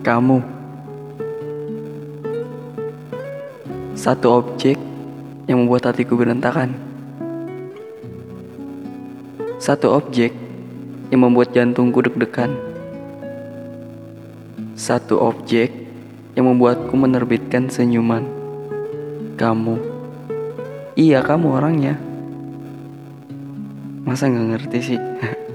Kamu. Satu objek yang membuat hatiku berantakan. Satu objek yang membuat jantungku deg-degan. Satu objek yang membuatku menerbitkan senyuman. Kamu. Iya kamu orangnya. Masa nggak ngerti sih?